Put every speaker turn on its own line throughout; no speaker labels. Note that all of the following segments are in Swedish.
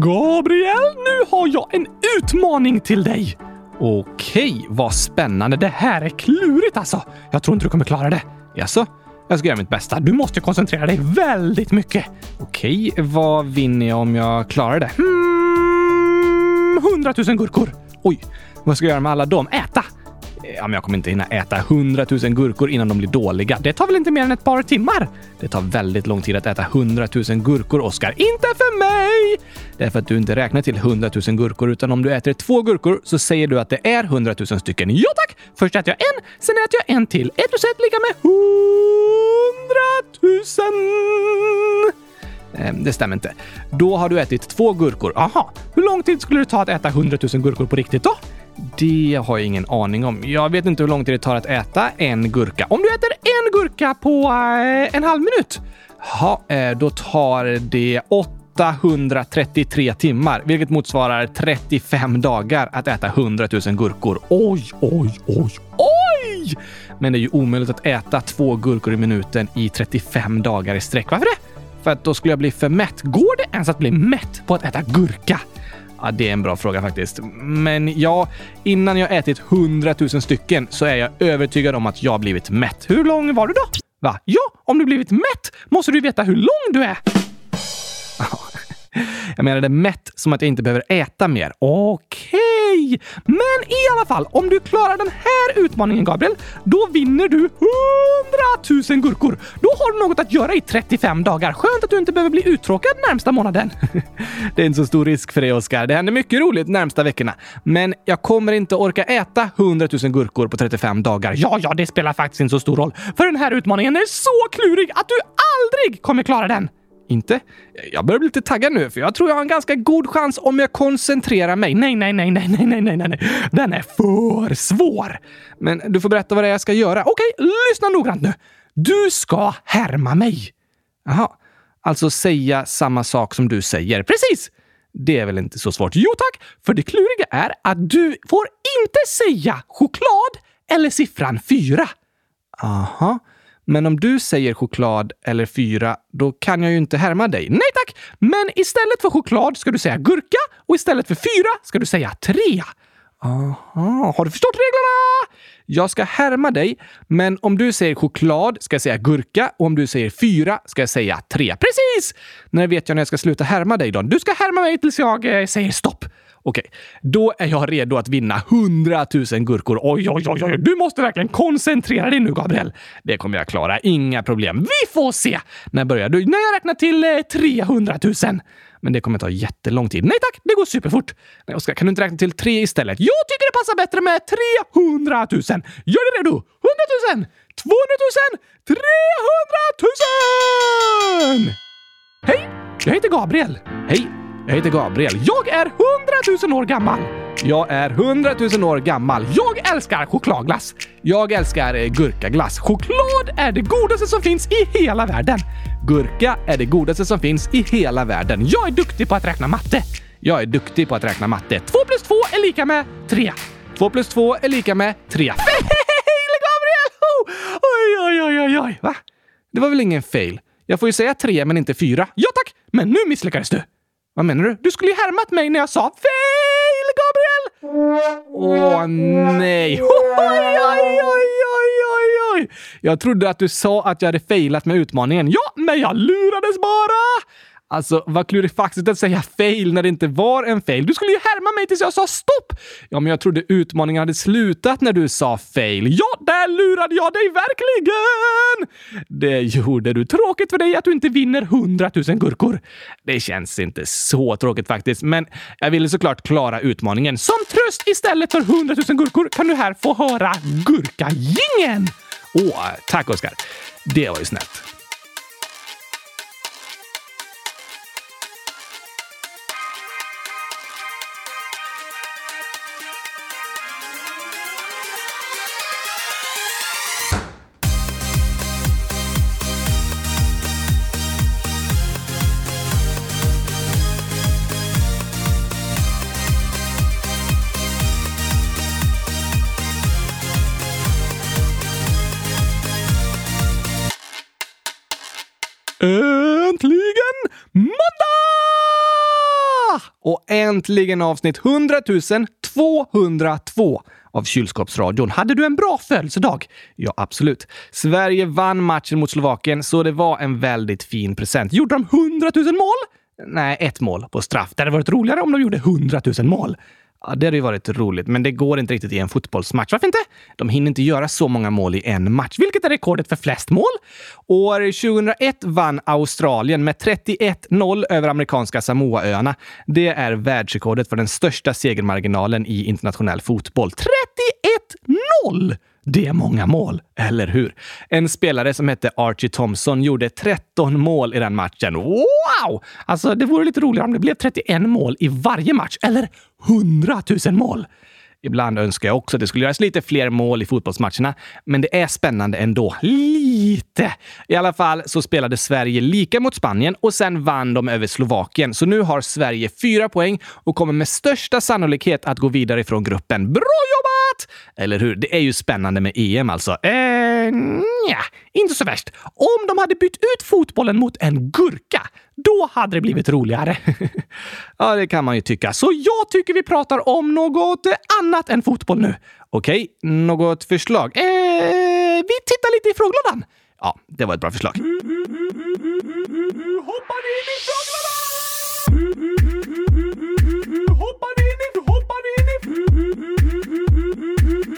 Gabriel, nu har jag en utmaning till dig! Okej, vad spännande. Det här är klurigt alltså. Jag tror inte du kommer klara det. Jaså? Jag ska göra mitt bästa. Du måste koncentrera dig väldigt mycket. Okej, vad vinner jag om jag klarar det? Hmm, 100 000 gurkor. Oj, vad ska jag göra med alla dem? Äta! Ja, jag kommer inte hinna äta 100 000 gurkor innan de blir dåliga. Det tar väl inte mer än ett par timmar? Det tar väldigt lång tid att äta 100 000 gurkor, Oskar. Inte för mig! Därför att du inte räknar till 100 000 gurkor, utan om du äter två gurkor så säger du att det är 100 000 stycken. Ja tack! Först äter jag en, sen äter jag en till. Ett plus ett lika med 100 000! Ehm, det stämmer inte. Då har du ätit två gurkor. Aha. Hur lång tid skulle det ta att äta 100 000 gurkor på riktigt då? Det har jag ingen aning om. Jag vet inte hur lång tid det tar att äta en gurka. Om du äter en gurka på eh, en halv minut? Ja, eh, då tar det 833 timmar, vilket motsvarar 35 dagar att äta 100 000 gurkor. Oj, oj, oj, oj! Men det är ju omöjligt att äta två gurkor i minuten i 35 dagar i sträck. Varför det? För att då skulle jag bli för mätt. Går det ens att bli mätt på att äta gurka? Ja, det är en bra fråga faktiskt. Men ja, innan jag ätit 100 000 stycken så är jag övertygad om att jag blivit mätt. Hur lång var du då? Va? Ja, om du blivit mätt måste du veta hur lång du är. Jag menade mätt som att jag inte behöver äta mer. Okej! Men i alla fall, om du klarar den här utmaningen, Gabriel, då vinner du 100 000 gurkor. Då har du något att göra i 35 dagar. Skönt att du inte behöver bli uttråkad närmsta månaden. Det är inte så stor risk för dig, Oskar. Det händer mycket roligt närmsta veckorna. Men jag kommer inte orka äta 100 000 gurkor på 35 dagar. Ja, ja, det spelar faktiskt inte så stor roll. För den här utmaningen är så klurig att du aldrig kommer klara den. Inte? Jag börjar bli lite taggad nu, för jag tror jag har en ganska god chans om jag koncentrerar mig. Nej, nej, nej, nej, nej, nej, nej, nej. Den är för svår! Men du får berätta vad det är jag ska göra. Okej, lyssna noggrant nu. Du ska härma mig. Jaha. Alltså säga samma sak som du säger. Precis! Det är väl inte så svårt? Jo tack! För det kluriga är att du får inte säga choklad eller siffran fyra. Aha. Men om du säger choklad eller fyra, då kan jag ju inte härma dig. Nej tack! Men istället för choklad ska du säga gurka och istället för fyra ska du säga tre. Aha, har du förstått reglerna? Jag ska härma dig, men om du säger choklad ska jag säga gurka och om du säger fyra ska jag säga tre. Precis! När vet jag när jag ska sluta härma dig då? Du ska härma mig tills jag eh, säger stopp. Okej, då är jag redo att vinna 100 000 gurkor. Oj, oj, oj, oj, du måste verkligen koncentrera dig nu, Gabriel. Det kommer jag klara, inga problem. Vi får se! När börjar du? När jag räknar till eh, 300 000. Men det kommer ta jättelång tid. Nej tack, det går superfort. Nej, Oskar, kan du inte räkna till tre istället? Jag tycker det passar bättre med 300 000. Gör dig redo! 100 000! 200 000! 300 000! Hej! Jag heter Gabriel. Hej! Jag heter Gabriel. Jag är 100 000 år gammal. Jag är 100 000 år gammal. Jag älskar chokladglass. Jag älskar eh, gurkaglass. Choklad är det godaste som finns i hela världen. Gurka är det godaste som finns i hela världen. Jag är duktig på att räkna matte. Jag är duktig på att räkna matte. 2 plus 2 är lika med 3. 2 plus 2 är lika med 3. Fail, Gabriel! Oj, oj, oj, oj, oj. Va? Det var väl ingen fail? Jag får ju säga 3 men inte 4. Ja tack! Men nu misslyckades du. Vad menar du? Du skulle ju härmat mig när jag sa fail, Gabriel! Åh nej! Oj, oj, oj, oj, oj, oj! Jag trodde att du sa att jag hade failat med utmaningen. Ja, men jag lurades bara! Alltså, vad klurifaxigt att säga fail när det inte var en fail. Du skulle ju härma mig tills jag sa stopp! Ja, men jag trodde utmaningen hade slutat när du sa fail. Ja, där lurade jag dig verkligen! Det gjorde du. Tråkigt för dig att du inte vinner 100 000 gurkor. Det känns inte så tråkigt faktiskt, men jag ville såklart klara utmaningen. Som tröst istället för 100 000 gurkor kan du här få höra gurkagingen! Åh, tack Oskar. Det var ju snällt. Och äntligen avsnitt 100 202 av Kylskåpsradion. Hade du en bra födelsedag? Ja, absolut. Sverige vann matchen mot Slovakien, så det var en väldigt fin present. Gjorde de 100 000 mål? Nej, ett mål på straff. Det hade varit roligare om de gjorde 100 000 mål. Ja, det hade ju varit roligt, men det går inte riktigt i en fotbollsmatch. Varför inte? De hinner inte göra så många mål i en match, vilket är rekordet för flest mål. År 2001 vann Australien med 31-0 över amerikanska Samoaöarna. Det är världsrekordet för den största segermarginalen i internationell fotboll. 31-0! Det är många mål, eller hur? En spelare som hette Archie Thompson gjorde 13 mål i den matchen. Wow! Alltså, det vore lite roligare om det blev 31 mål i varje match, eller 100 000 mål. Ibland önskar jag också att det skulle göras lite fler mål i fotbollsmatcherna, men det är spännande ändå. Lite! I alla fall så spelade Sverige lika mot Spanien och sen vann de över Slovakien. Så nu har Sverige fyra poäng och kommer med största sannolikhet att gå vidare ifrån gruppen. Bra jobbat! Eller hur? Det är ju spännande med EM alltså. Eh, nja, inte så värst. Om de hade bytt ut fotbollen mot en gurka, då hade det blivit roligare. ja, det kan man ju tycka. Så jag tycker vi pratar om något annat än fotboll nu. Okej, något förslag? Eh, vi tittar lite i frågelådan. Ja, det var ett bra förslag. Hoppar in i frågelådan! Hoppar in i... Hoppar in i...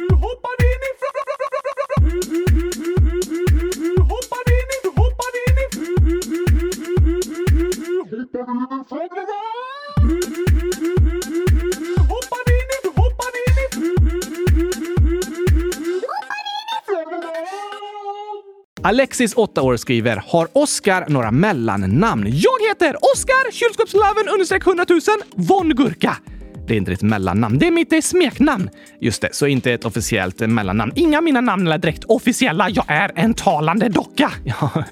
Hoppar in i... Hoppar in i... Hoppar in i... Hoppar in i... Hoppar in i... Alexis, 8 år, skriver “Har Oskar några mellannamn? Jag heter Oskar kylskåpslaven understreck 100 000 von Gurka. Det är inte ditt mellannamn. Det är mitt smeknamn. Just det, så inte ett officiellt mellannamn. Inga av mina namn är direkt officiella. Jag är en talande docka. Ja.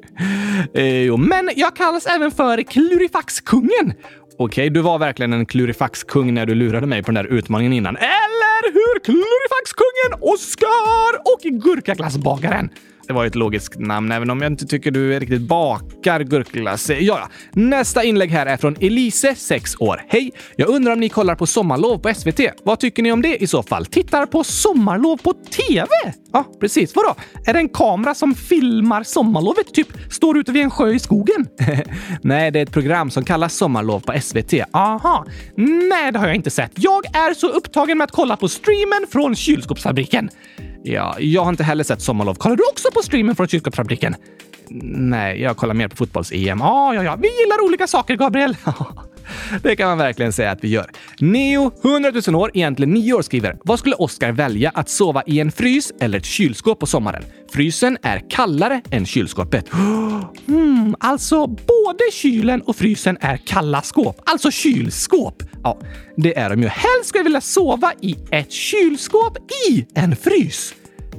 Eh, jo, men jag kallas även för Klurifaxkungen. Okej, du var verkligen en klurifaxkung när du lurade mig på den där utmaningen innan. Eller hur? Klurifaxkungen, Oskar och gurkaglassbagaren. Det var ett logiskt namn, även om jag inte tycker du riktigt bakar gurkglass. Ja, ja. Nästa inlägg här är från Elise, 6 år. Hej! Jag undrar om ni kollar på Sommarlov på SVT? Vad tycker ni om det i så fall? Tittar på Sommarlov på TV? Ja, precis. Vadå? Är det en kamera som filmar sommarlovet? Typ står ute vid en sjö i skogen? Nej, det är ett program som kallas Sommarlov på SVT. Aha. Nej, det har jag inte sett. Jag är så upptagen med att kolla på streamen från kylskåpsfabriken. Ja, jag har inte heller sett Sommarlov. Kollar du också på streamen från kylskåpsfabriken? Nej, jag kollar mer på fotbolls-EM. Ah, ja, ja, vi gillar olika saker, Gabriel. Det kan man verkligen säga att vi gör. Neo, 100 000 år, egentligen 9 år, skriver “Vad skulle Oscar välja? Att sova i en frys eller ett kylskåp på sommaren? Frysen är kallare än kylskåpet.” Hmm, alltså både kylen och frysen är kalla skåp. Alltså kylskåp. Ja, det är de ju. Helst skulle jag vilja sova i ett kylskåp i en frys.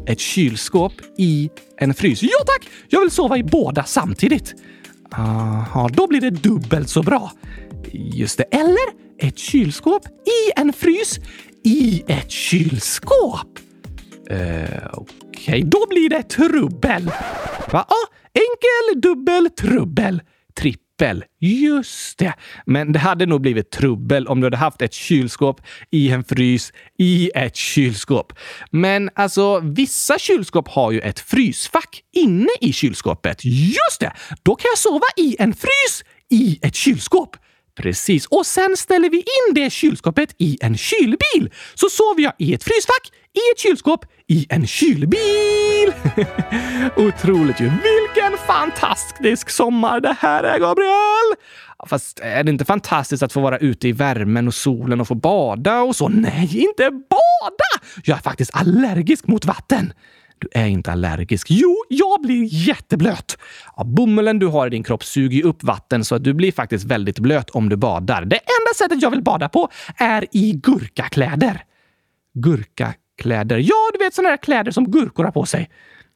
Ett kylskåp i en frys. Ja tack! Jag vill sova i båda samtidigt. Aha, då blir det dubbelt så bra. Just det. Eller ett kylskåp i en frys i ett kylskåp. Eh, Okej, okay. då blir det trubbel. Va? Ah, enkel, dubbel, trubbel, trippel. Just det. Men det hade nog blivit trubbel om du hade haft ett kylskåp i en frys i ett kylskåp. Men alltså, vissa kylskåp har ju ett frysfack inne i kylskåpet. Just det! Då kan jag sova i en frys i ett kylskåp. Precis. Och sen ställer vi in det kylskåpet i en kylbil. Så sover jag i ett frysfack, i ett kylskåp, i en kylbil! Otroligt ju. Vilken fantastisk sommar det här är, Gabriel! Fast är det inte fantastiskt att få vara ute i värmen och solen och få bada och så? Nej, inte bada! Jag är faktiskt allergisk mot vatten. Du är inte allergisk. Jo, jag blir jätteblöt. Ja, bomullen du har i din kropp suger upp vatten så att du blir faktiskt väldigt blöt om du badar. Det enda sättet jag vill bada på är i gurkakläder. Gurkakläder? Ja, du vet sådana där kläder som gurkor har på sig.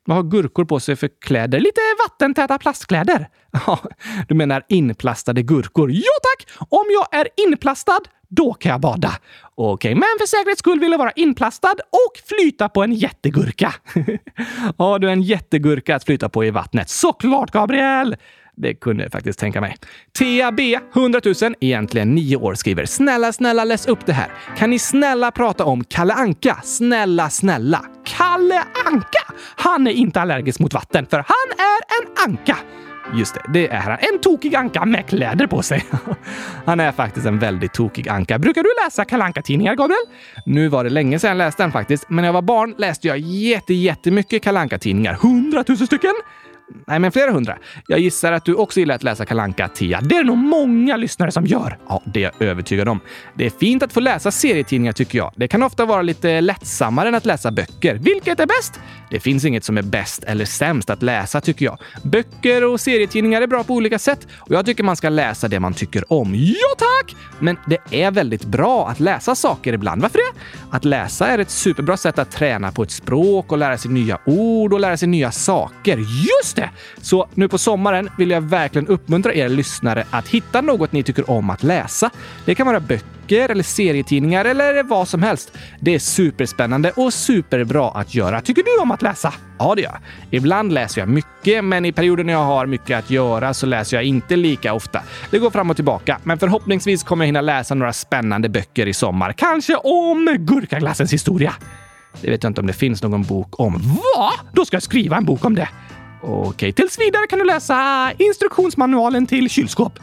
Vad har gurkor på sig för kläder? Lite vattentäta plastkläder. Ja, du menar inplastade gurkor? Ja tack! Om jag är inplastad, då kan jag bada. Okej, okay, men för säkerhets skull vill jag vara inplastad och flyta på en jättegurka. ja, du är en jättegurka att flyta på i vattnet. Såklart, Gabriel! Det kunde jag faktiskt tänka mig. TAB 100 000, egentligen nio år, skriver “Snälla, snälla läs upp det här. Kan ni snälla prata om Kalle Anka? Snälla, snälla. Kalle Anka! Han är inte allergisk mot vatten, för han är en anka. Just det, det är han. En tokig anka med kläder på sig. han är faktiskt en väldigt tokig anka. Brukar du läsa kalanka tidningar Gabriel? Nu var det länge sedan jag läste den faktiskt, men när jag var barn läste jag jätte, jättemycket kalanka tidningar Hundratusen stycken! Nej, men flera hundra. Jag gissar att du också gillar att läsa Kalanka Tia. Det är det nog många lyssnare som gör. Ja, det är jag övertygad om. Det är fint att få läsa serietidningar tycker jag. Det kan ofta vara lite lättsammare än att läsa böcker. Vilket är bäst? Det finns inget som är bäst eller sämst att läsa tycker jag. Böcker och serietidningar är bra på olika sätt och jag tycker man ska läsa det man tycker om. Ja tack! Men det är väldigt bra att läsa saker ibland. Varför det? Att läsa är ett superbra sätt att träna på ett språk och lära sig nya ord och lära sig nya saker. Just det! Så nu på sommaren vill jag verkligen uppmuntra er lyssnare att hitta något ni tycker om att läsa. Det kan vara böcker eller serietidningar eller vad som helst. Det är superspännande och superbra att göra. Tycker du om att läsa? Ja, det gör jag. Ibland läser jag mycket, men i perioder när jag har mycket att göra så läser jag inte lika ofta. Det går fram och tillbaka, men förhoppningsvis kommer jag hinna läsa några spännande böcker i sommar. Kanske om gurkaglassens historia. Det vet jag inte om det finns någon bok om. Va? Då ska jag skriva en bok om det. Okej, tills vidare kan du läsa instruktionsmanualen till kylskåp.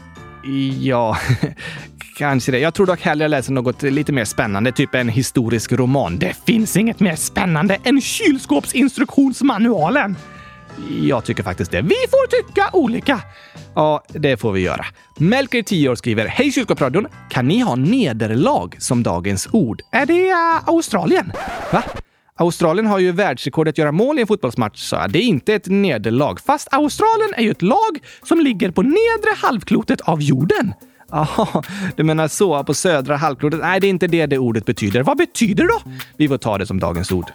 Ja, kanske det. Jag tror dock hellre jag läser något lite mer spännande, typ en historisk roman. Det finns inget mer spännande än kylskåpsinstruktionsmanualen. Jag tycker faktiskt det. Vi får tycka olika. Ja, det får vi göra. Melker, 10 år, skriver Hej Kylskåpsradion! Kan ni ha nederlag som dagens ord? Är det uh, Australien? Va? Australien har ju världsrekordet att göra mål i en fotbollsmatch, så det är inte ett nederlag. Fast Australien är ju ett lag som ligger på nedre halvklotet av jorden. Jaha, du menar så, på södra halvklotet? Nej, det är inte det det ordet betyder. Vad betyder det då? Vi får ta det som dagens ord.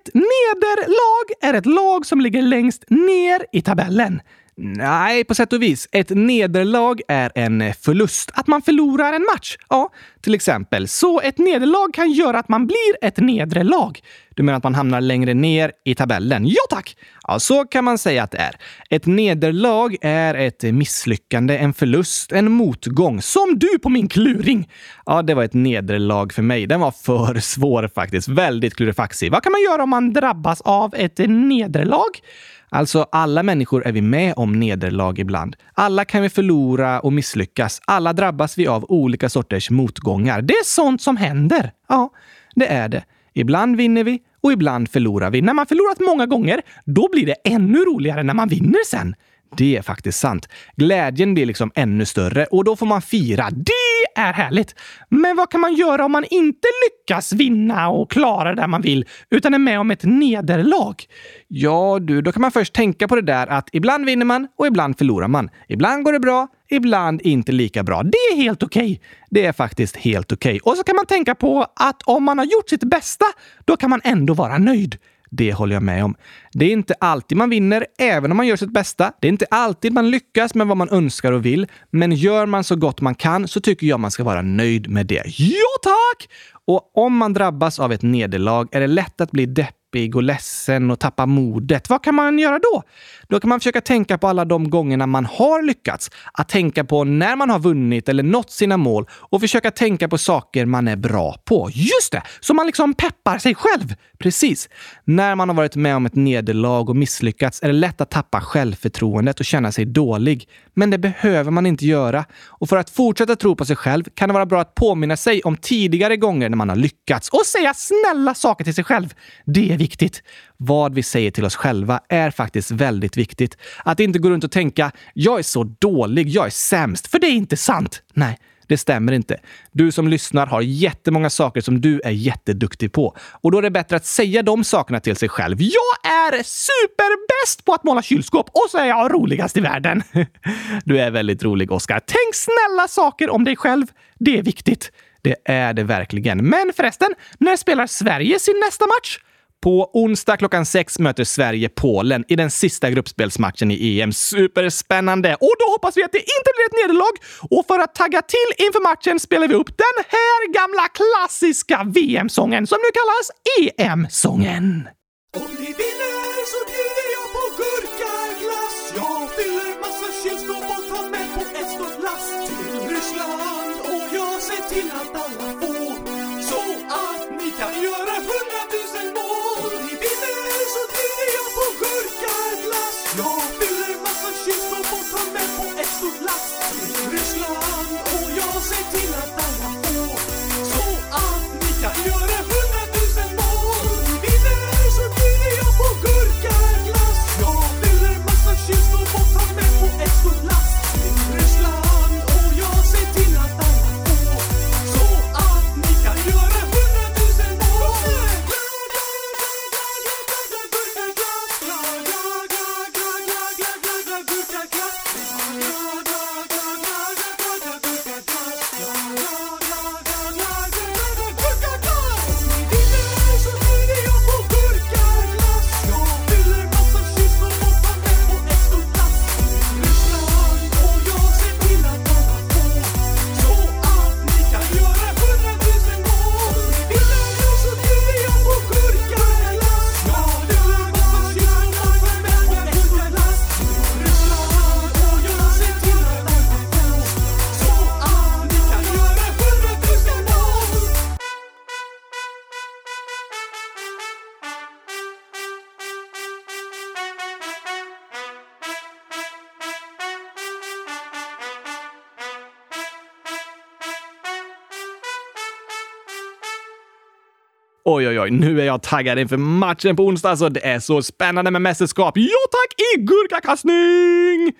Ett nederlag är ett lag som ligger längst ner i tabellen. Nej, på sätt och vis. Ett nederlag är en förlust. Att man förlorar en match. Ja, till exempel. Så ett nederlag kan göra att man blir ett nedre lag. Du menar att man hamnar längre ner i tabellen? Ja, tack! Ja, så kan man säga att det är. Ett nederlag är ett misslyckande, en förlust, en motgång. Som du på min kluring! Ja, det var ett nederlag för mig. Den var för svår faktiskt. Väldigt klurifaxig. Vad kan man göra om man drabbas av ett nederlag? Alltså, alla människor är vi med om nederlag ibland. Alla kan vi förlora och misslyckas. Alla drabbas vi av olika sorters motgångar. Det är sånt som händer. Ja, det är det. Ibland vinner vi och ibland förlorar vi. När man förlorat många gånger, då blir det ännu roligare när man vinner sen. Det är faktiskt sant. Glädjen blir liksom ännu större och då får man fira. Det är härligt! Men vad kan man göra om man inte lyckas vinna och klara det man vill, utan är med om ett nederlag? Ja, du, då kan man först tänka på det där att ibland vinner man och ibland förlorar man. Ibland går det bra, ibland inte lika bra. Det är helt okej. Okay. Det är faktiskt helt okej. Okay. Och så kan man tänka på att om man har gjort sitt bästa, då kan man ändå vara nöjd. Det håller jag med om. Det är inte alltid man vinner, även om man gör sitt bästa. Det är inte alltid man lyckas med vad man önskar och vill. Men gör man så gott man kan så tycker jag man ska vara nöjd med det. Ja, tack! Och om man drabbas av ett nederlag är det lätt att bli deppig deppig och ledsen och tappa modet. Vad kan man göra då? Då kan man försöka tänka på alla de gångerna man har lyckats. Att tänka på när man har vunnit eller nått sina mål och försöka tänka på saker man är bra på. Just det! Så man liksom peppar sig själv. Precis. När man har varit med om ett nederlag och misslyckats är det lätt att tappa självförtroendet och känna sig dålig. Men det behöver man inte göra. Och för att fortsätta tro på sig själv kan det vara bra att påminna sig om tidigare gånger när man har lyckats och säga snälla saker till sig själv. Det är viktigt. Vad vi säger till oss själva är faktiskt väldigt viktigt. Att inte gå runt och tänka “jag är så dålig, jag är sämst”, för det är inte sant. Nej, det stämmer inte. Du som lyssnar har jättemånga saker som du är jätteduktig på. Och då är det bättre att säga de sakerna till sig själv. Jag är superbäst på att måla kylskåp och så är jag roligast i världen. Du är väldigt rolig, Oskar. Tänk snälla saker om dig själv. Det är viktigt. Det är det verkligen. Men förresten, när spelar Sverige sin nästa match? På onsdag klockan sex möter Sverige Polen i den sista gruppspelsmatchen i EM. Superspännande! Och då hoppas vi att det inte blir ett nederlag. Och för att tagga till inför matchen spelar vi upp den här gamla klassiska VM-sången som nu kallas EM-sången.
Om ni vinner på Ryssland och jag ser till att
Oj, oj, nu är jag taggad inför matchen på onsdag, så det är så spännande med mästerskap. Ja tack, i gurkakastning!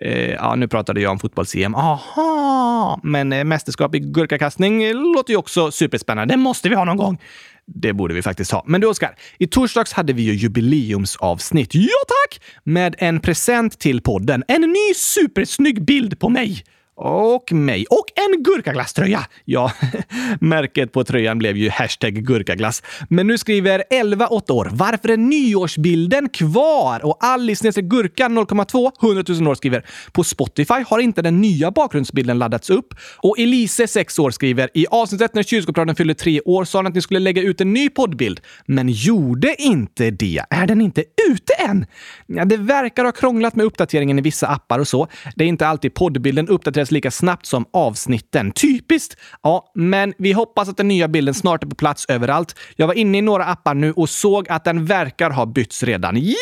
Eh, ja, nu pratade jag om fotbolls-EM. Aha! Men eh, mästerskap i gurkakastning låter ju också superspännande. Det måste vi ha någon gång. Det borde vi faktiskt ha. Men du Oskar, i torsdags hade vi ju jubileumsavsnitt. Ja tack! Med en present till podden. En ny supersnygg bild på mig. Och mig. Och en gurkaglasströja! Ja, märket på tröjan blev ju hashtag gurkaglass. Men nu skriver 11 8 år. Varför är nyårsbilden kvar? Och Alice Gurkan 0,2 100 000 år skriver på Spotify har inte den nya bakgrundsbilden laddats upp. Och Elise 6 år skriver i avsnittet när kylskåpsradion fyllde tre år sa ni att ni skulle lägga ut en ny poddbild, men gjorde inte det. Är den inte ute än? Ja, det verkar ha krånglat med uppdateringen i vissa appar och så. Det är inte alltid poddbilden uppdateras lika snabbt som avsnitten. Typiskt! Ja, men vi hoppas att den nya bilden snart är på plats överallt. Jag var inne i några appar nu och såg att den verkar ha bytts redan. Yes!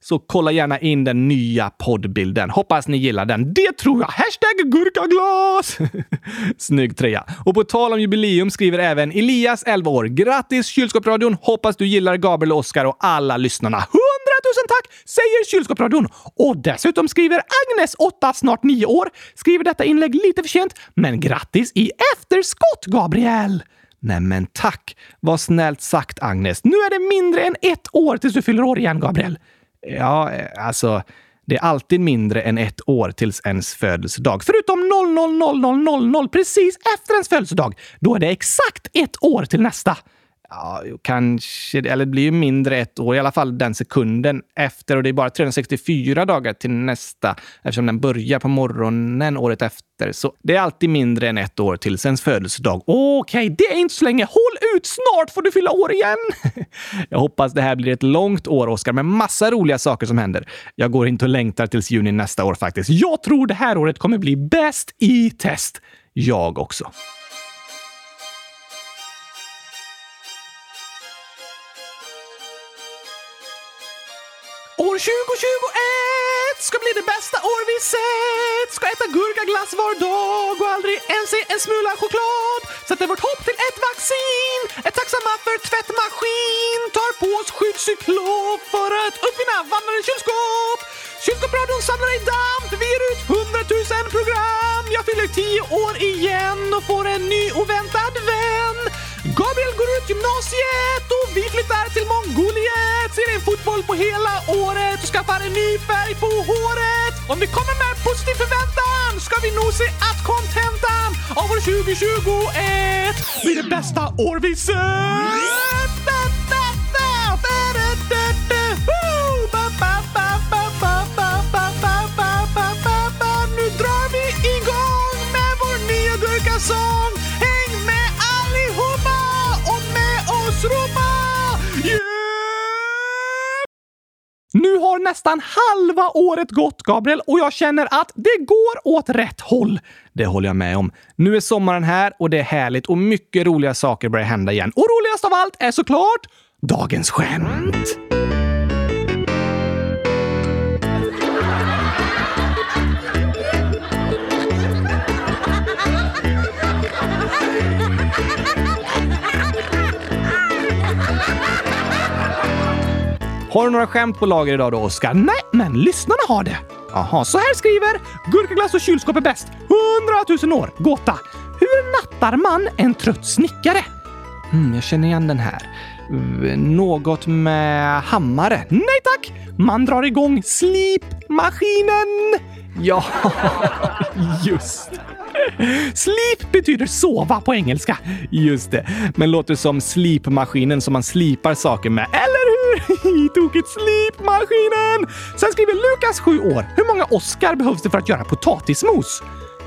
Så kolla gärna in den nya poddbilden. Hoppas ni gillar den. Det tror jag! Hashtag gurkaglas! Snygg trea. Och på tal om jubileum skriver även Elias, 11 år. Grattis Kylskåpsradion! Hoppas du gillar Gabriel, Oskar och alla lyssnarna. Tusen tack! Säger Kylskåpsradion. Och dessutom skriver Agnes, 8, snart 9 år, skriver detta inlägg lite för sent, men grattis i efterskott, Gabriel! Nämen tack! Vad snällt sagt, Agnes. Nu är det mindre än ett år tills du fyller år igen, Gabriel. Ja, eh, alltså, det är alltid mindre än ett år tills ens födelsedag. Förutom 000000 precis efter ens födelsedag. Då är det exakt ett år till nästa. Ja, kanske. Eller det blir ju mindre ett år, i alla fall den sekunden efter. Och det är bara 364 dagar till nästa eftersom den börjar på morgonen året efter. Så det är alltid mindre än ett år till ens födelsedag. Okej, okay, det är inte så länge. Håll ut! Snart får du fylla år igen! Jag hoppas det här blir ett långt år, Oskar, med massa roliga saker som händer. Jag går inte och längtar tills juni nästa år faktiskt. Jag tror det här året kommer bli bäst i test. Jag också. År 2021 ska bli det bästa år vi sett. Ska äta gurkaglass var dag och aldrig ens se en smula choklad. Sätter vårt hopp till ett vaccin. Är tacksamma för tvättmaskin. Tar på oss skyddscyklop för att uppfinna vandrande kylskåp. Kylskåpsradion samlar i damp. Vi ger ut 100 000 program. Jag fyller 10 år igen och får en ny oväntad vän. Gabriel går ut gymnasiet och vi flyttar till Mongoliet. Ser en fotboll på hela året och skaffar en ny färg på håret. Om vi kommer med positiv förväntan ska vi nog se att kontentan av år 2021 blir det bästa år vi sett! Nu har nästan halva året gått, Gabriel, och jag känner att det går åt rätt håll. Det håller jag med om. Nu är sommaren här och det är härligt och mycket roliga saker börjar hända igen. Och roligast av allt är såklart dagens skämt! Har du några skämt på lager idag då, Oskar? Nej, men lyssnarna har det. Jaha, så här skriver Gurkaglass och kylskåp är bäst. Hundratusen år. Gåta. Hur nattar man en trött snickare? mm, jag känner igen den här. Något med hammare? Nej tack! Man drar igång slipmaskinen. Ja, just Sleep betyder sova på engelska. Just det. Men låter som slipmaskinen som man slipar saker med. Eller hur? Tokigt slipmaskinen! Sen skriver Lukas, 7 år. Hur många Oscar behövs det för att göra potatismos?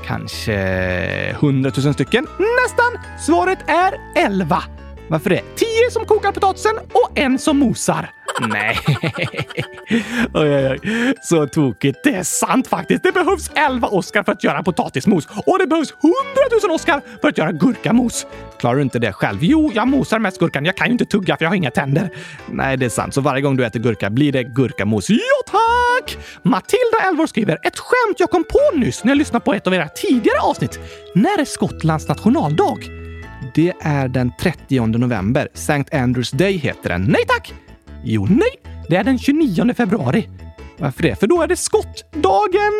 Kanske 100 000 stycken? Nästan! Svaret är 11. Varför det? 10 som kokar potatisen och en som mosar. Nej. oj, oj, oj. Så tokigt. Det är sant faktiskt. Det behövs 11 Oscar för att göra potatismos och det behövs 100 000 Oscar för att göra gurkamos. Klarar du inte det själv? Jo, jag mosar mest gurkan. Jag kan ju inte tugga för jag har inga tänder. Nej, det är sant. Så varje gång du äter gurka blir det gurkamos. Ja, tack! Matilda, 11 år, skriver ett skämt jag kom på nyss när jag lyssnade på ett av era tidigare avsnitt. När är Skottlands nationaldag? Det är den 30 november. St. Andrews Day heter den. Nej tack! Jo, nej. Det är den 29 februari. Varför det? För då är det skottdagen!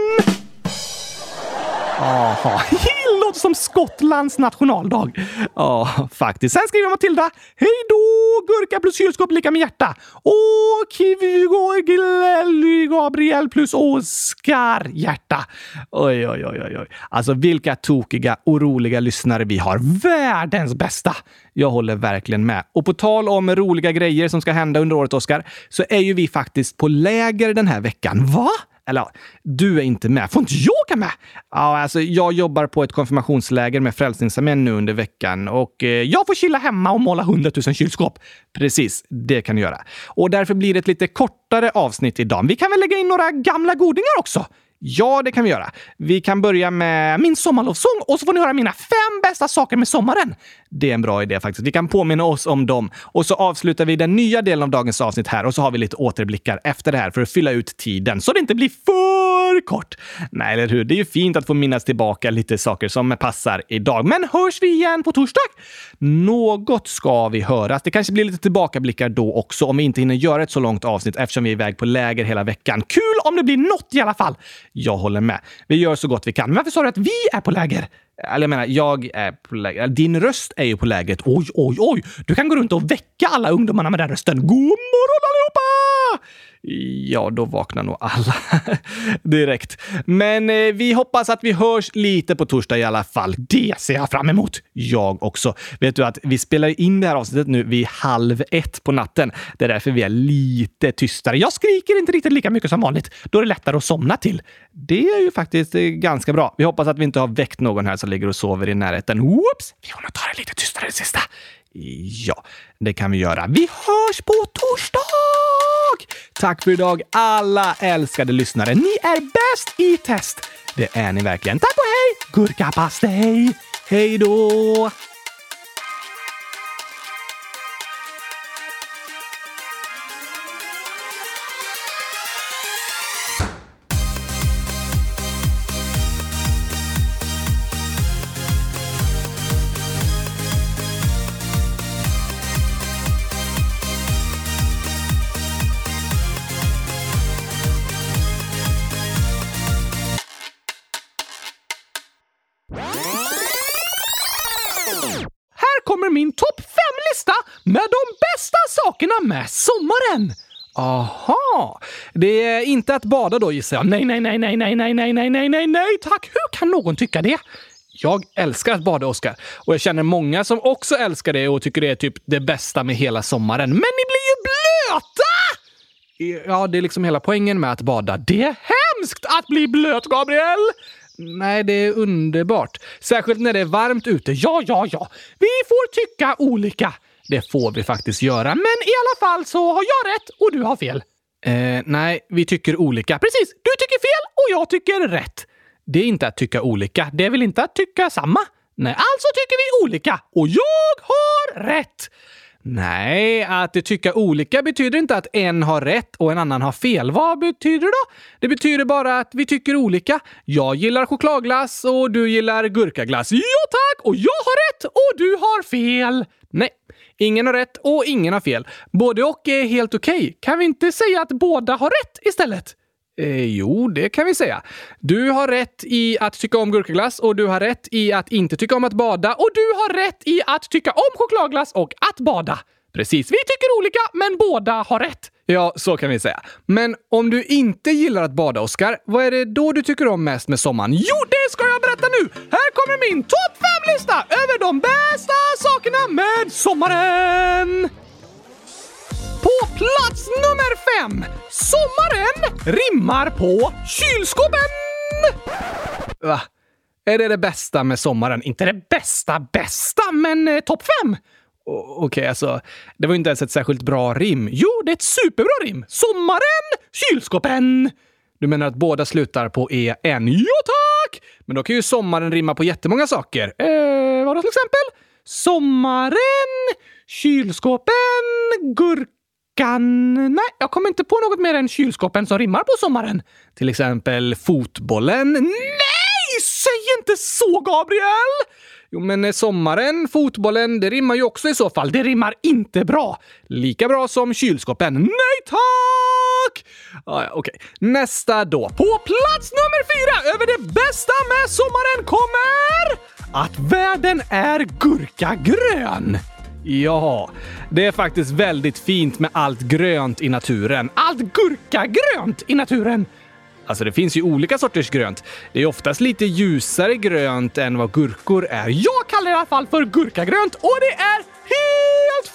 Aha. låter som Skottlands nationaldag. Ja, faktiskt. Sen skriver Matilda. Hej då! Gurka plus kylskåp lika med hjärta. Och Kivigo Gabriel plus Oskar hjärta. Oj, oj, oj, oj, oj. Alltså vilka tokiga och roliga lyssnare vi har. Världens bästa! Jag håller verkligen med. Och på tal om roliga grejer som ska hända under året, Oskar, så är ju vi faktiskt på läger den här veckan. Va? Eller ja, du är inte med. Får inte jag åka med? Ja, alltså, jag jobbar på ett konfirmationsläger med Frälsningsarmén nu under veckan och eh, jag får chilla hemma och måla 100 000 kylskåp. Precis, det kan du göra. Och därför blir det ett lite kortare avsnitt idag. Vi kan väl lägga in några gamla godingar också? Ja, det kan vi göra. Vi kan börja med min sommarlovsång och så får ni höra mina fem bästa saker med sommaren. Det är en bra idé faktiskt. Vi kan påminna oss om dem och så avslutar vi den nya delen av dagens avsnitt här och så har vi lite återblickar efter det här för att fylla ut tiden så det inte blir för kort. Nej, eller hur? Det är ju fint att få minnas tillbaka lite saker som passar idag. Men hörs vi igen på torsdag? Något ska vi höras. Det kanske blir lite tillbakablickar då också om vi inte hinner göra ett så långt avsnitt eftersom vi är iväg på läger hela veckan. Kul om det blir något i alla fall! Jag håller med. Vi gör så gott vi kan. Men varför sa du att vi är på läger? Eller jag menar, jag är på läger. Din röst är ju på lägret. Oj, oj, oj! Du kan gå runt och väcka alla ungdomarna med den rösten. God morgon allihopa! Ja, då vaknar nog alla direkt. Men eh, vi hoppas att vi hörs lite på torsdag i alla fall. Det ser jag fram emot. Jag också. Vet du att vi spelar in det här avsnittet nu vid halv ett på natten. Det är därför vi är lite tystare. Jag skriker inte riktigt lika mycket som vanligt. Då är det lättare att somna till. Det är ju faktiskt eh, ganska bra. Vi hoppas att vi inte har väckt någon här som ligger och sover i närheten. Whoops! Vi får nog ta det lite tystare det sista. Ja, det kan vi göra. Vi hörs på torsdag! Tack för idag, alla älskade lyssnare. Ni är bäst i test. Det är ni verkligen. Tack och hej! Gurkapastej! Hej då! Med sommaren. Aha! Det är inte att bada då gissar jag. Nej, nej, nej, nej, nej, nej, nej, nej, nej, nej, nej, tack! Hur kan någon tycka det? Jag älskar att bada, Oskar. Och jag känner många som också älskar det och tycker det är typ det bästa med hela sommaren. Men ni blir ju blöta! Ja, det är liksom hela poängen med att bada. Det är hemskt att bli blöt, Gabriel! Nej, det är underbart. Särskilt när det är varmt ute. Ja, ja, ja. Vi får tycka olika. Det får vi faktiskt göra. Men i alla fall så har jag rätt och du har fel. Eh, nej, vi tycker olika. Precis! Du tycker fel och jag tycker rätt. Det är inte att tycka olika. Det är väl inte att tycka samma? Nej, alltså tycker vi olika. Och jag har rätt! Nej, att tycka olika betyder inte att en har rätt och en annan har fel. Vad betyder det då? Det betyder bara att vi tycker olika. Jag gillar chokladglass och du gillar gurkaglass. Ja tack! Och jag har rätt och du har fel. Nej, ingen har rätt och ingen har fel. Både och är helt okej. Okay. Kan vi inte säga att båda har rätt istället? Eh, jo, det kan vi säga. Du har rätt i att tycka om gurkaglass och du har rätt i att inte tycka om att bada och du har rätt i att tycka om chokladglass och att bada. Precis, vi tycker olika, men båda har rätt. Ja, så kan vi säga. Men om du inte gillar att bada, Oskar, vad är det då du tycker om mest med sommaren? Jo, det ska jag berätta nu! Här kommer min topp 5-lista över de bästa sakerna med sommaren! På plats nummer fem! Sommaren rimmar på kylskåpen! Va? Är det det bästa med sommaren? Inte det bästa bästa, men eh, topp fem! Okej, okay, alltså. Det var ju inte ens ett särskilt bra rim. Jo, det är ett superbra rim! Sommaren, kylskåpen! Du menar att båda slutar på en? Ja, tack! Men då kan ju sommaren rimma på jättemånga saker. Eh, vadå till exempel? Sommaren, kylskåpen, gurkan... Nej, jag kommer inte på något mer än kylskåpen som rimmar på sommaren. Till exempel fotbollen. Nej! Säg inte så, Gabriel! Jo, men eh, sommaren, fotbollen, det rimmar ju också i så fall. Det rimmar inte bra. Lika bra som kylskåpen. Nej tack! Ah, ja, Okej, okay. nästa då. På plats nummer fyra över det bästa med sommaren kommer att världen är gurkagrön. Ja, det är faktiskt väldigt fint med allt grönt i naturen. Allt gurkagrönt i naturen! Alltså det finns ju olika sorters grönt. Det är oftast lite ljusare grönt än vad gurkor är. Jag kallar det i alla fall för gurkagrönt och det är helt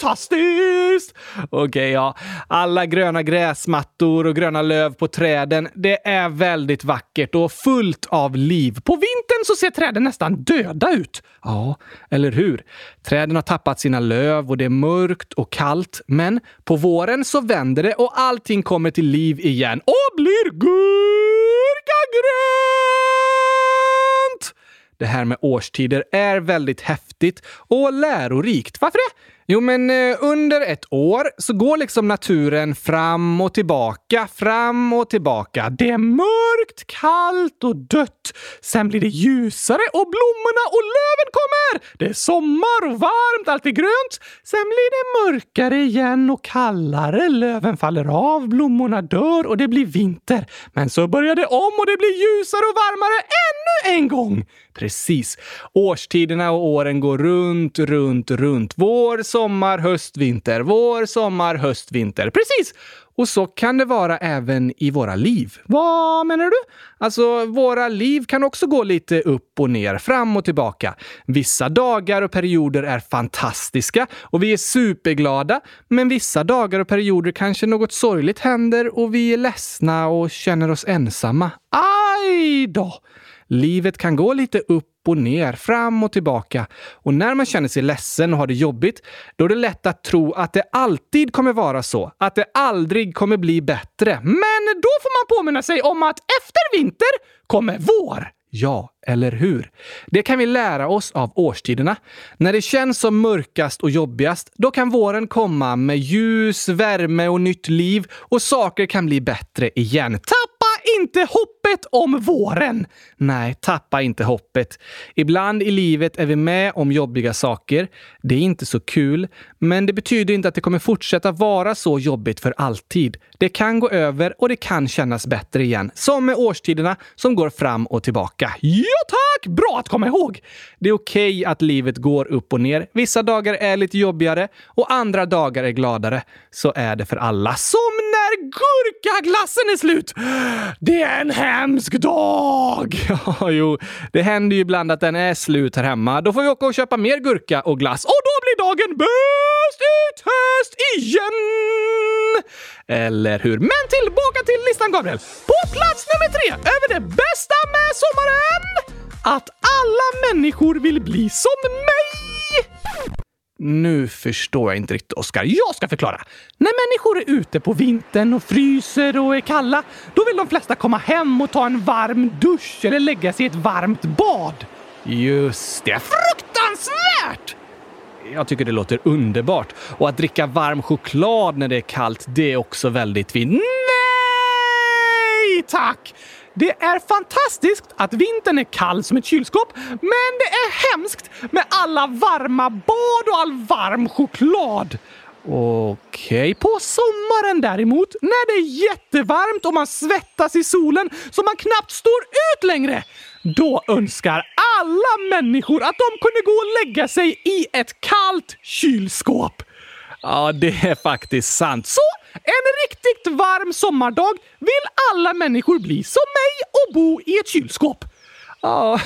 fantastiskt! Okej, okay, ja. Alla gröna gräsmattor och gröna löv på träden. Det är väldigt vackert och fullt av liv. På vintern så ser träden nästan döda ut. Ja, eller hur? Träden har tappat sina löv och det är mörkt och kallt. Men på våren så vänder det och allting kommer till liv igen och blir gurkagrönt! Det här med årstider är väldigt häftigt och lärorikt. Varför det? Jo, men eh, under ett år så går liksom naturen fram och tillbaka, fram och tillbaka. Det är mörkt, kallt och dött. Sen blir det ljusare och blommorna och löven kommer. Det är sommar och varmt, allt är grönt. Sen blir det mörkare igen och kallare. Löven faller av, blommorna dör och det blir vinter. Men så börjar det om och det blir ljusare och varmare en gång. Precis. Årstiderna och åren går runt, runt, runt. Vår, sommar, höst, vinter. Vår, sommar, höst, vinter. Precis! Och så kan det vara även i våra liv. Vad menar du? Alltså, våra liv kan också gå lite upp och ner, fram och tillbaka. Vissa dagar och perioder är fantastiska och vi är superglada. Men vissa dagar och perioder kanske något sorgligt händer och vi är ledsna och känner oss ensamma. Aj då! Livet kan gå lite upp och ner, fram och tillbaka. Och när man känner sig ledsen och har det jobbigt, då är det lätt att tro att det alltid kommer vara så. Att det aldrig kommer bli bättre. Men då får man påminna sig om att efter vinter kommer vår. Ja, eller hur? Det kan vi lära oss av årstiderna. När det känns som mörkast och jobbigast, då kan våren komma med ljus, värme och nytt liv och saker kan bli bättre igen. Tapp! Inte hoppet om våren! Nej, tappa inte hoppet. Ibland i livet är vi med om jobbiga saker. Det är inte så kul, men det betyder inte att det kommer fortsätta vara så jobbigt för alltid. Det kan gå över och det kan kännas bättre igen. Som med årstiderna som går fram och tillbaka. Ja tack! Bra att komma ihåg! Det är okej okay att livet går upp och ner. Vissa dagar är lite jobbigare och andra dagar är gladare. Så är det för alla. Som när gurkaglassen är slut! Det är en hemsk dag! Ja, jo, det händer ju ibland att den är slut här hemma. Då får vi åka och köpa mer gurka och glass och då blir dagen bäst i test igen! Eller hur? Men tillbaka till listan, Gabriel. På plats nummer tre över det bästa med sommaren! Att alla människor vill bli som mig! Nu förstår jag inte riktigt, Oskar. Jag ska förklara. När människor är ute på vintern och fryser och är kalla, då vill de flesta komma hem och ta en varm dusch eller lägga sig i ett varmt bad. Just det. Fruktansvärt! Jag tycker det låter underbart. Och att dricka varm choklad när det är kallt, det är också väldigt fint. Nej tack! Det är fantastiskt att vintern är kall som ett kylskåp, men det är hemskt med alla varma bad och all varm choklad. Okej, okay. på sommaren däremot, när det är jättevarmt och man svettas i solen så man knappt står ut längre, då önskar alla människor att de kunde gå och lägga sig i ett kallt kylskåp. Ja, det är faktiskt sant. Så en riktigt varm sommardag vill alla människor bli som mig och bo i ett kylskåp. Ja,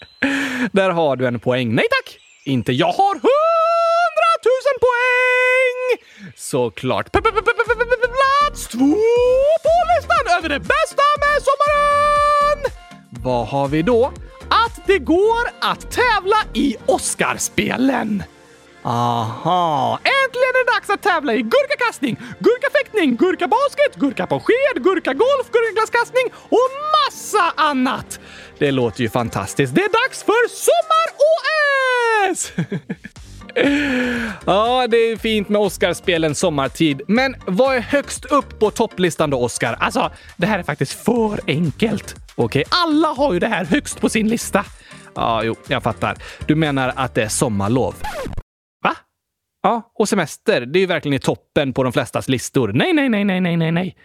där har du en poäng. Nej tack! Inte jag har hundratusen poäng! Såklart. Plats två på listan över det bästa med sommaren! Vad har vi då? Att det går att tävla i Oscarspelen. Aha! Äntligen är det dags att tävla i gurkakastning, gurkafäktning, gurkabasket, gurka på sked, gurkagolf, gurkaglasskastning och massa annat! Det låter ju fantastiskt. Det är dags för sommar-OS! ja, det är fint med Oscarspelen sommartid. Men vad är högst upp på topplistan då, Oscar? Alltså, det här är faktiskt för enkelt. Okej, okay, alla har ju det här högst på sin lista. Ja, jo, jag fattar. Du menar att det är sommarlov? Ja, och semester. Det är ju verkligen i toppen på de flestas listor. Nej, nej, nej, nej, nej, nej, nej.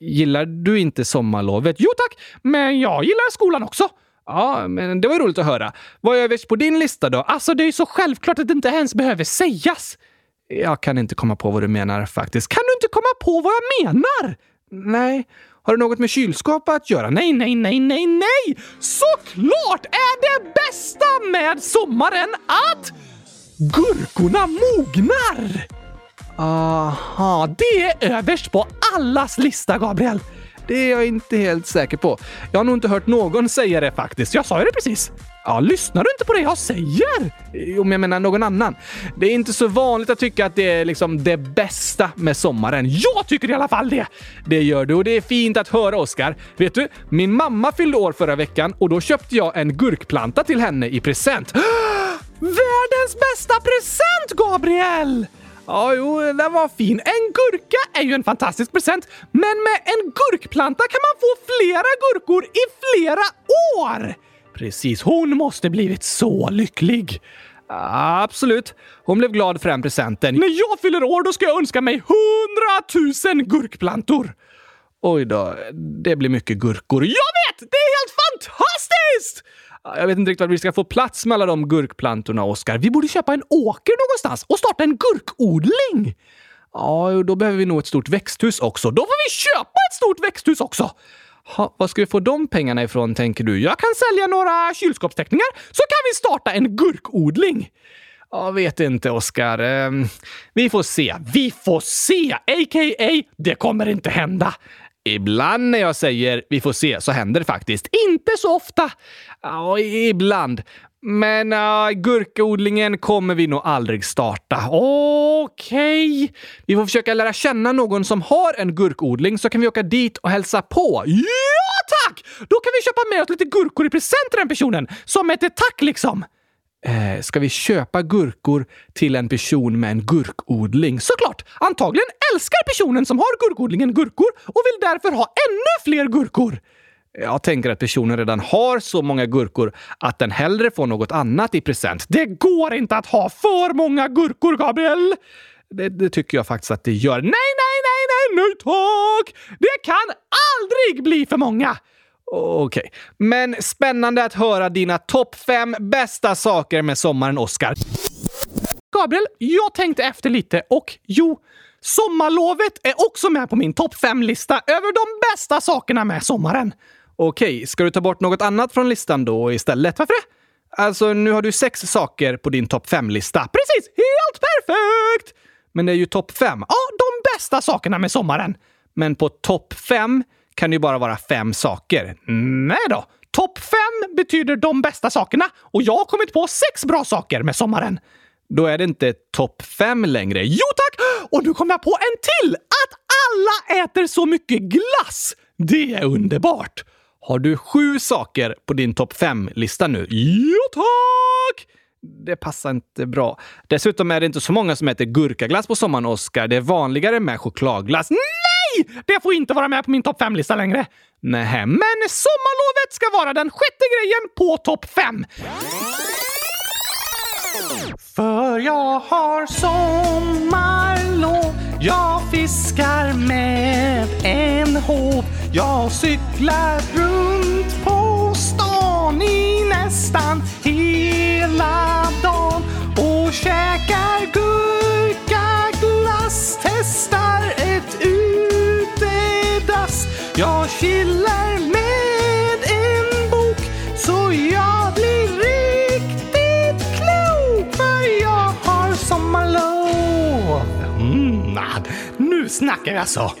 Gillar du inte sommarlovet? Jo tack, men jag gillar skolan också. Ja, men det var ju roligt att höra. Vad är överst på din lista då? Alltså, det är ju så självklart att det inte ens behöver sägas. Jag kan inte komma på vad du menar faktiskt. Kan du inte komma på vad jag menar? Nej. Har det något med kylskåp att göra? Nej, nej, nej, nej, nej! Såklart är det bästa med sommaren att Gurkorna mognar! Aha, det är överst på allas lista, Gabriel. Det är jag inte helt säker på. Jag har nog inte hört någon säga det faktiskt. Jag sa ju det precis. Ja, lyssnar du inte på det jag säger? Om jag menar någon annan. Det är inte så vanligt att tycka att det är liksom det bästa med sommaren. Jag tycker i alla fall det! Det gör du och det är fint att höra, Oskar. Vet du, min mamma fyllde år förra veckan och då köpte jag en gurkplanta till henne i present. Världens bästa present, Gabriel! Ja, jo, den var fin. En gurka är ju en fantastisk present, men med en gurkplanta kan man få flera gurkor i flera år! Precis, hon måste blivit så lycklig. Absolut. Hon blev glad för den presenten. När jag fyller år då ska jag önska mig hundratusen gurkplantor. Oj då, det blir mycket gurkor. Jag vet! Det är helt fantastiskt! Jag vet inte riktigt var vi ska få plats med alla de gurkplantorna, Oskar. Vi borde köpa en åker någonstans och starta en gurkodling! Ja, då behöver vi nog ett stort växthus också. Då får vi köpa ett stort växthus också! Ha, vad ska vi få de pengarna ifrån, tänker du? Jag kan sälja några kylskåpsteckningar så kan vi starta en gurkodling! Jag vet inte, Oskar. Ehm, vi får se. Vi får se! A.k.a. det kommer inte hända. Ibland när jag säger vi får se så händer det faktiskt. Inte så ofta. Ja, ibland. Men uh, gurkodlingen kommer vi nog aldrig starta. Okej. Okay. Vi får försöka lära känna någon som har en gurkodling så kan vi åka dit och hälsa på. Ja, tack! Då kan vi köpa med oss lite gurkor i present till den personen. Som ett tack liksom. Eh, ska vi köpa gurkor till en person med en gurkodling? Såklart! Antagligen älskar personen som har gurkodlingen gurkor och vill därför ha ännu fler gurkor. Jag tänker att personen redan har så många gurkor att den hellre får något annat i present. Det går inte att ha för många gurkor, Gabriel! Det, det tycker jag faktiskt att det gör. Nej, nej, nej, nej, nej tack! Det kan aldrig bli för många! Okej, okay. men spännande att höra dina topp fem bästa saker med sommaren, Oscar. Gabriel, jag tänkte efter lite och jo, sommarlovet är också med på min topp fem-lista över de bästa sakerna med sommaren. Okej, okay. ska du ta bort något annat från listan då istället? Varför det? Alltså, nu har du sex saker på din topp fem-lista. Precis! Helt perfekt! Men det är ju topp fem. Ja, de bästa sakerna med sommaren. Men på topp fem kan det ju bara vara fem saker. Nej då! Topp fem betyder de bästa sakerna och jag har kommit på sex bra saker med sommaren. Då är det inte topp fem längre. Jo tack! Och nu kom jag på en till! Att alla äter så mycket glass! Det är underbart! Har du sju saker på din topp fem-lista nu? Jo tack! Det passar inte bra. Dessutom är det inte så många som äter gurkaglass på sommaren, Oskar. Det är vanligare med chokladglass. Nej! Det får inte vara med på min topp 5-lista längre. Nej, men sommarlovet ska vara den sjätte grejen på topp 5! För jag har sommarlov Jag fiskar med en håv Jag cyklar runt på stan i nästan hela dagen och käkar guld Jag chillar med en bok så jag blir riktigt klok för jag har sommarlov. Mm, nu snackar jag så. Alltså.